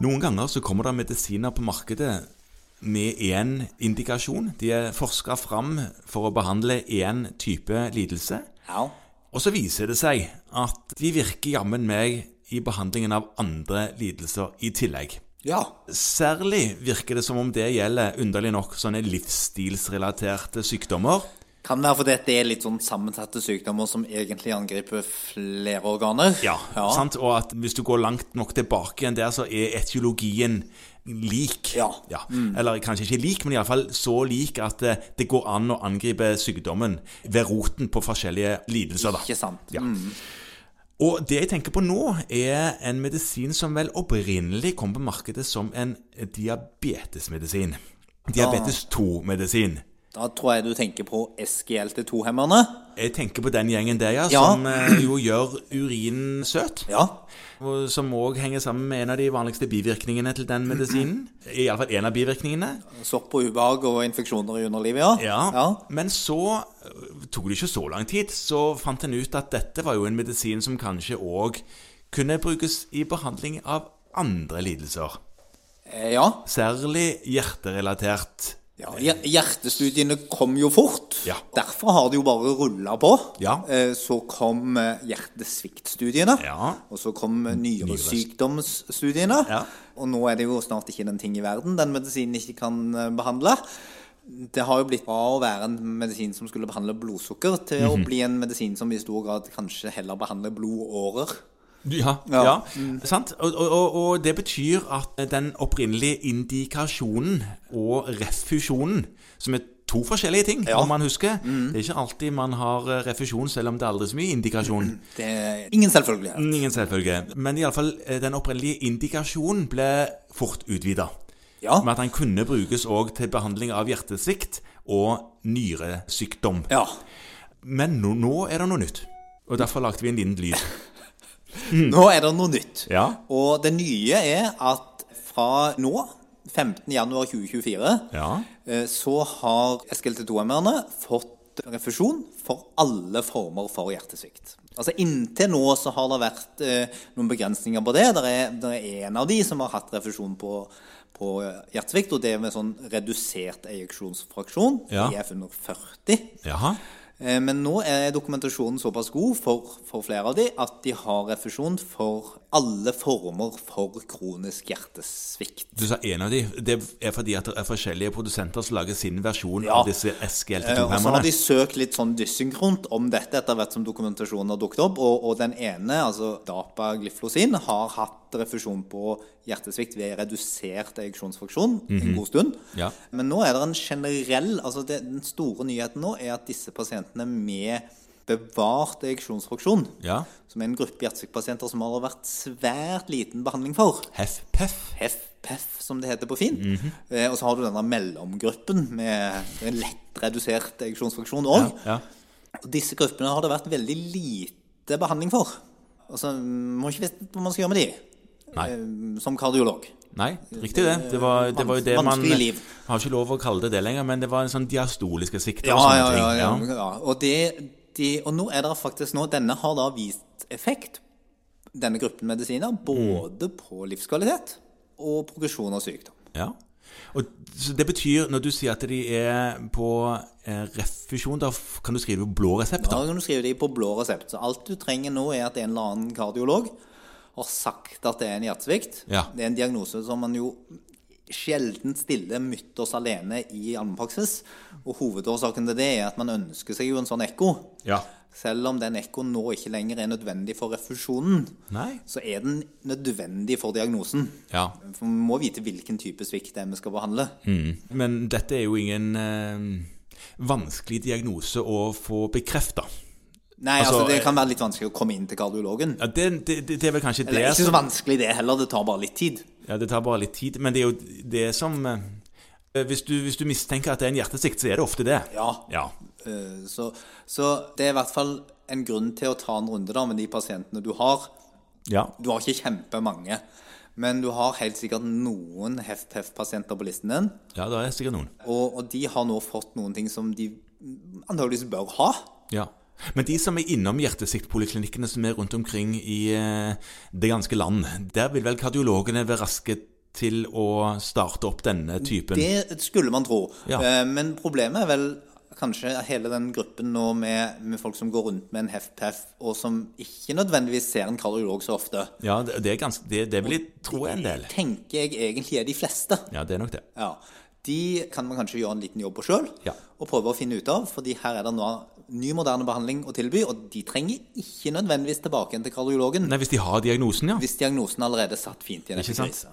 Noen ganger så kommer det medisiner på markedet med én indikasjon. De er forska fram for å behandle én type lidelse. Ja. Og så viser det seg at de virker jammen meg i behandlingen av andre lidelser i tillegg. Ja. Særlig virker det som om det gjelder, underlig nok, sånne livsstilsrelaterte sykdommer. Kan være fordi det er litt sånn sammensatte sykdommer som egentlig angriper flere organer. Ja, sant? Og at hvis du går langt nok tilbake igjen der, så er etiologien lik. Ja. Eller kanskje ikke lik, men iallfall så lik at det, det går an å angripe sykdommen ved roten på forskjellige lidelser. da. Ikke sant? Ja. Og det jeg tenker på nå, er en medisin som vel opprinnelig kom på markedet som en diabetesmedisin. Diabetes 2-medisin. Da tror jeg du tenker på SGLT2-hemmerne. Jeg tenker på den gjengen der, ja, Ja. som eh, jo gjør urinen søt. Ja. Og som òg henger sammen med en av de vanligste bivirkningene til den medisinen. Iallfall en av bivirkningene. Sopp og ubehag og infeksjoner i underlivet, ja. Ja. Men så øh, tok det ikke så lang tid. Så fant en ut at dette var jo en medisin som kanskje òg kunne brukes i behandling av andre lidelser. Eh, Ja. Særlig hjerterelatert. Ja. Hjertestudiene kom jo fort. Ja. Derfor har det jo bare rulla på. Ja. Eh, Så kom eh, hjertesviktstudiene. Ja. Og så kom eh, nyresykdomsstudiene. Ja. Og nå er det jo snart ikke den ting i verden den medisinen ikke kan eh, behandle. Det har jo blitt fra å være en medisin som skulle behandle blodsukker, til Mhm. å bli en medisin som i stor grad kanskje heller behandler blodårer. Ja, Ja. ja. sant? Og, og, og- det betyr at den opprinnelige indikasjonen og refusjonen, som er to forskjellige ting, Ja. om man husker Det er ikke alltid man har eh, refusjon, selv om det er aldri så mye indikasjon. Det er ingen selvfølgelighet. Ingen selvfølge. Men iallfall den opprinnelige indikasjonen ble fort utvida. Ja. Med at den kunne brukes òg til behandling av hjertesvikt og nyresykdom. ja. Men nå, nå er det noe nytt. Og derfor lagde vi en liten lyd. Nå er det noe nytt. Ja. Og det nye er at fra nå, 15.1.2024, Ja. eh, så har SGLT2-emmerne fått refusjon for alle former for hjertesvikt. Altså Inntil nå så har det vært eh, noen begrensninger på det. Det er, er en av de som har hatt refusjon på, på hjertesvikt, og det er med sånn redusert ejeksjonsfraksjon, Ja. EF under 40. Jaha. Eh, Men nå er dokumentasjonen såpass god for, for flere av de at de har refusjon for alle former for kronisk hjertesvikt. Du sa en av de. Det er fordi at det er forskjellige produsenter som lager sin versjon Ja. av disse Eh, Og så har de søkt litt sånn dysynkront om dette etter hvert som dokumentasjonen har dukket opp. Og, og den ene, altså dapagliflosin, har hatt refusjon på hjertesvikt ved redusert ejeksjonsfraksjon en god stund. Ja. Men nå er det en generell altså det, Den store nyheten nå er at disse pasientene med bevart ejeksjonsfraksjon, Ja. som er en gruppe hjertesykepasienter som har vært svært liten behandling for, HEF-PEF. HEF, PEF, som det heter på fint. -hmm. eh, og så har du denne mellomgruppen med en lett redusert ejeksjonsfraksjon òg. Ja. Og Disse gruppene har det vært veldig lite behandling for. Altså, må ikke vite hva man skal gjøre med de, Nei. eh, som kardiolog. Nei, riktig det. Det var, det var jo det man liv. Har ikke lov å kalle det det lenger, men det var en sånn diastoliske sikter Ja, og sånne ja, ting. ja, ja, ja. Og, det, de, og nå er det faktisk nå Denne har da vist effekt, denne gruppen medisiner, både på livskvalitet og progresjon av sykdom. Ja. Og, så det betyr, når du sier at de er på eh, refusjon, da kan du skrive blå resept? Da da? kan du skrive de på blå resept. Så alt du trenger nå, er at en eller annen kardiolog har sagt at det er en hjertesvikt. Ja. Det er en diagnose som man jo sjelden stiller oss alene i allmennpraksis. Og hovedårsaken til det er at man ønsker seg jo en sånn ekko. Ja. Selv om den ekkoen nå ikke lenger er nødvendig for refusjonen, Nei. så er den nødvendig for diagnosen. Ja. For vi må vite hvilken type svikt det er vi skal behandle. Men dette er jo ingen eh, vanskelig diagnose å få bekrefta. Nei, Altså, altså, Det eh, kan være litt vanskelig å komme inn til kardiologen. Ja, det, det, det er vel kanskje Eller det ikke så vanskelig det heller, det tar bare litt tid. Ja, det tar bare litt tid. Men det er jo det som eh, hvis, du, hvis du mistenker at det er en hjertesvikt, så er det ofte det. Ja. Ja. Eh, Så, så det er i hvert fall en grunn til å ta en runde da med de pasientene du har. ja. Du har ikke kjempemange, men du har helt sikkert noen heft-heft-pasienter på listen din. Ja, det er sikkert noen. Og, og de har nå fått noen ting som de antageligvis bør ha. Ja. Men de som er innom hjertesviktpoliklinikkene som er rundt omkring i eh, det ganske land, der vil vel kardiologene være raske til å starte opp denne typen Det skulle man tro. Ja. Eh, Men problemet er vel kanskje hele den gruppen nå med, med folk som går rundt med en HFPF, og som ikke nødvendigvis ser en kardiolog så ofte. Ja, det, det er ganske Det, det vil jeg tro er en del. tenker jeg egentlig er de fleste. Ja, det er nok det. Ja. De kan man kanskje gjøre en liten jobb på sjøl, Ja. og prøve å finne ut av. fordi her er det nå ny, moderne behandling å tilby, og de trenger ikke nødvendigvis tilbake igjen til kardiologen Nei, hvis de har diagnosen, ja. hvis diagnosen allerede er satt fint i en epikrise.